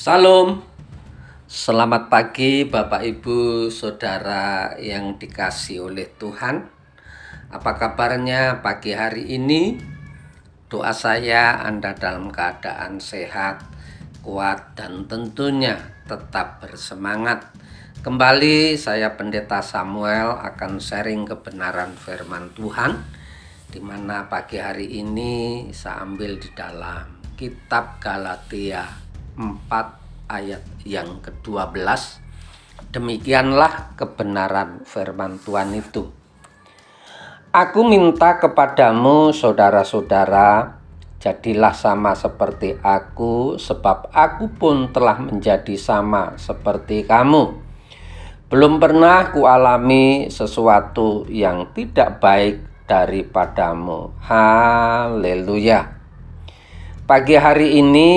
Salam, selamat pagi Bapak Ibu Saudara yang dikasih oleh Tuhan. Apa kabarnya pagi hari ini? Doa saya Anda dalam keadaan sehat, kuat, dan tentunya tetap bersemangat. Kembali saya Pendeta Samuel akan sharing kebenaran firman Tuhan di mana pagi hari ini saya ambil di dalam kitab Galatia 4 ayat yang ke-12 Demikianlah kebenaran firman Tuhan itu. Aku minta kepadamu saudara-saudara Jadilah sama seperti aku Sebab aku pun telah menjadi sama seperti kamu. Belum pernah kualami sesuatu yang tidak baik daripadamu. Haleluya. Pagi hari ini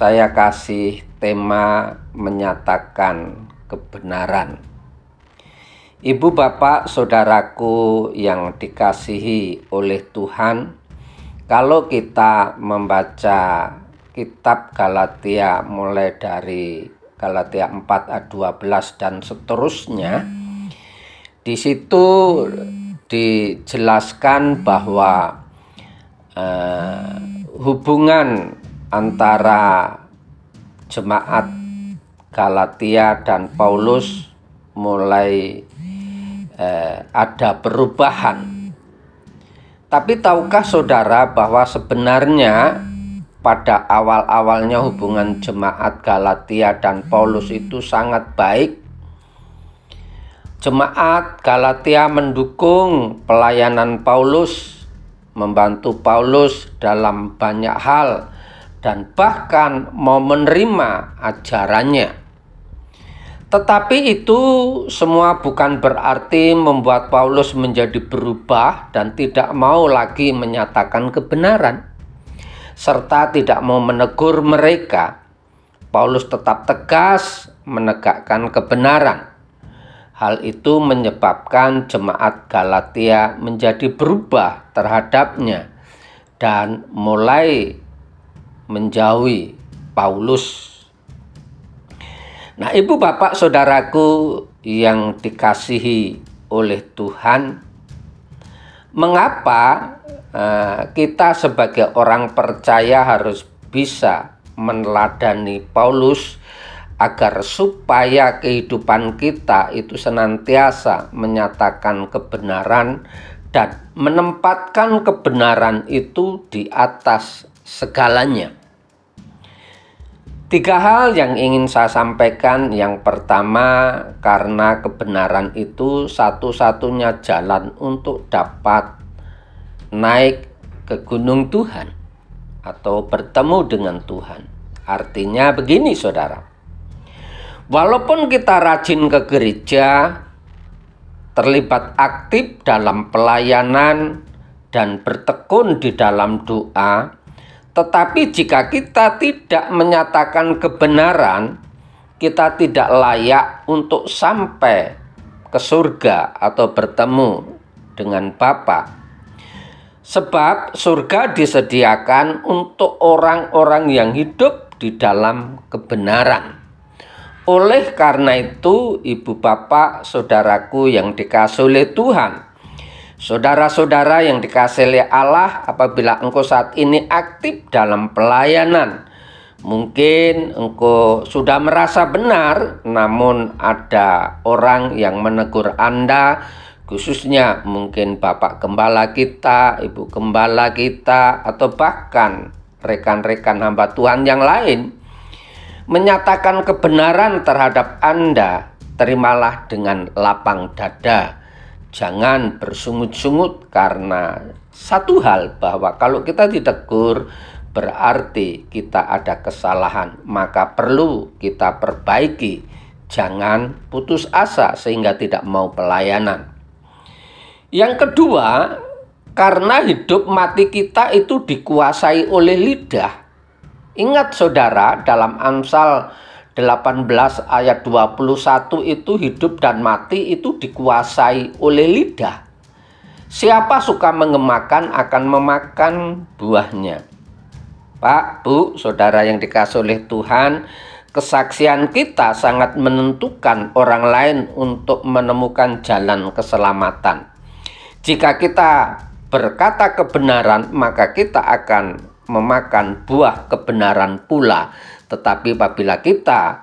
saya kasih tema menyatakan kebenaran. Ibu, bapak, saudaraku yang dikasihi oleh Tuhan, kalau kita membaca kitab Galatia mulai dari Galatia 4 ayat 12 dan seterusnya, di situ dijelaskan bahwa uh, hubungan antara jemaat Galatia dan Paulus mulai eh, ada perubahan. Tapi tahukah saudara bahwa sebenarnya pada awal-awalnya hubungan jemaat Galatia dan Paulus itu sangat baik. Jemaat Galatia mendukung pelayanan Paulus, membantu Paulus dalam banyak hal dan bahkan mau menerima ajarannya. Tetapi itu semua bukan berarti membuat Paulus menjadi berubah dan tidak mau lagi menyatakan kebenaran, serta tidak mau menegur mereka. Paulus tetap tegas menegakkan kebenaran. Hal itu menyebabkan jemaat Galatia menjadi berubah terhadapnya dan mulai menjauhi Paulus. Nah, ibu bapak saudaraku yang dikasihi oleh Tuhan, mengapa uh, kita sebagai orang percaya harus bisa meneladani Paulus agar supaya kehidupan kita itu senantiasa menyatakan kebenaran dan menempatkan kebenaran itu di atas segalanya. Tiga hal yang ingin saya sampaikan. Yang pertama, karena kebenaran itu satu-satunya jalan untuk dapat naik ke gunung Tuhan atau bertemu dengan Tuhan. Artinya begini, saudara. Walaupun kita rajin ke gereja, terlibat aktif dalam pelayanan, dan bertekun di dalam doa, tetapi jika kita tidak menyatakan kebenaran, kita tidak layak untuk sampai ke surga atau bertemu dengan Bapa. Sebab surga disediakan untuk orang-orang yang hidup di dalam kebenaran. Oleh karena itu, ibu bapak, saudaraku yang dikasih oleh Tuhan, Saudara-saudara yang dikasih oleh Allah, apabila engkau saat ini aktif dalam pelayanan, mungkin engkau sudah merasa benar, namun ada orang yang menegur Anda, khususnya mungkin Bapak Gembala kita, Ibu Gembala kita, atau bahkan rekan-rekan hamba Tuhan yang lain, menyatakan kebenaran terhadap Anda, terimalah dengan lapang dada Jangan bersungut-sungut karena satu hal bahwa kalau kita ditegur berarti kita ada kesalahan, maka perlu kita perbaiki. Jangan putus asa sehingga tidak mau pelayanan. Yang kedua, karena hidup mati kita itu dikuasai oleh lidah. Ingat saudara, dalam Amsal 18 ayat 21 itu hidup dan mati itu dikuasai oleh lidah. Siapa suka mengemakan akan memakan buahnya. Pak, Bu, saudara yang dikasih oleh Tuhan, kesaksian kita sangat menentukan orang lain untuk menemukan jalan keselamatan. Jika kita berkata kebenaran, maka kita akan memakan buah kebenaran pula. Tetapi apabila kita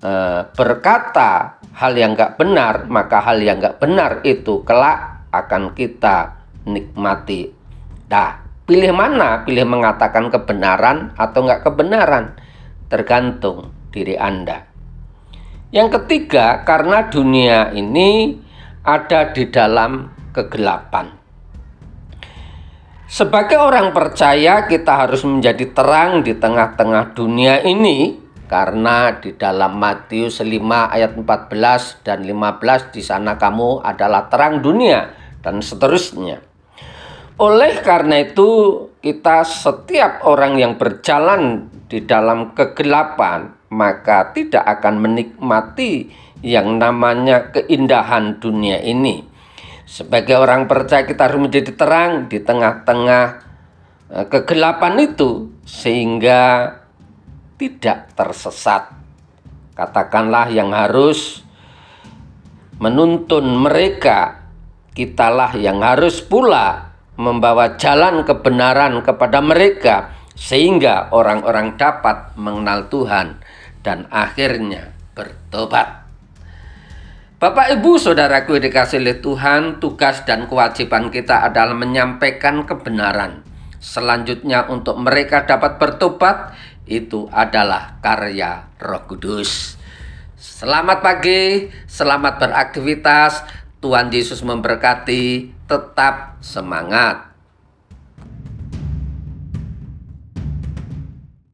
e, berkata hal yang gak benar, maka hal yang gak benar itu kelak akan kita nikmati. Nah, pilih mana? Pilih mengatakan kebenaran atau nggak kebenaran? Tergantung diri Anda. Yang ketiga, karena dunia ini ada di dalam kegelapan. Sebagai orang percaya, kita harus menjadi terang di tengah-tengah dunia ini karena di dalam Matius 5 ayat 14 dan 15 di sana kamu adalah terang dunia dan seterusnya. Oleh karena itu, kita setiap orang yang berjalan di dalam kegelapan maka tidak akan menikmati yang namanya keindahan dunia ini. Sebagai orang percaya kita harus menjadi terang di tengah-tengah eh, kegelapan itu sehingga tidak tersesat. Katakanlah yang harus menuntun mereka, kitalah yang harus pula membawa jalan kebenaran kepada mereka sehingga orang-orang dapat mengenal Tuhan dan akhirnya bertobat. Bapak Ibu Saudaraku dikasih oleh Tuhan, tugas dan kewajiban kita adalah menyampaikan kebenaran. Selanjutnya untuk mereka dapat bertobat itu adalah karya Roh Kudus. Selamat pagi, selamat beraktivitas. Tuhan Yesus memberkati, tetap semangat.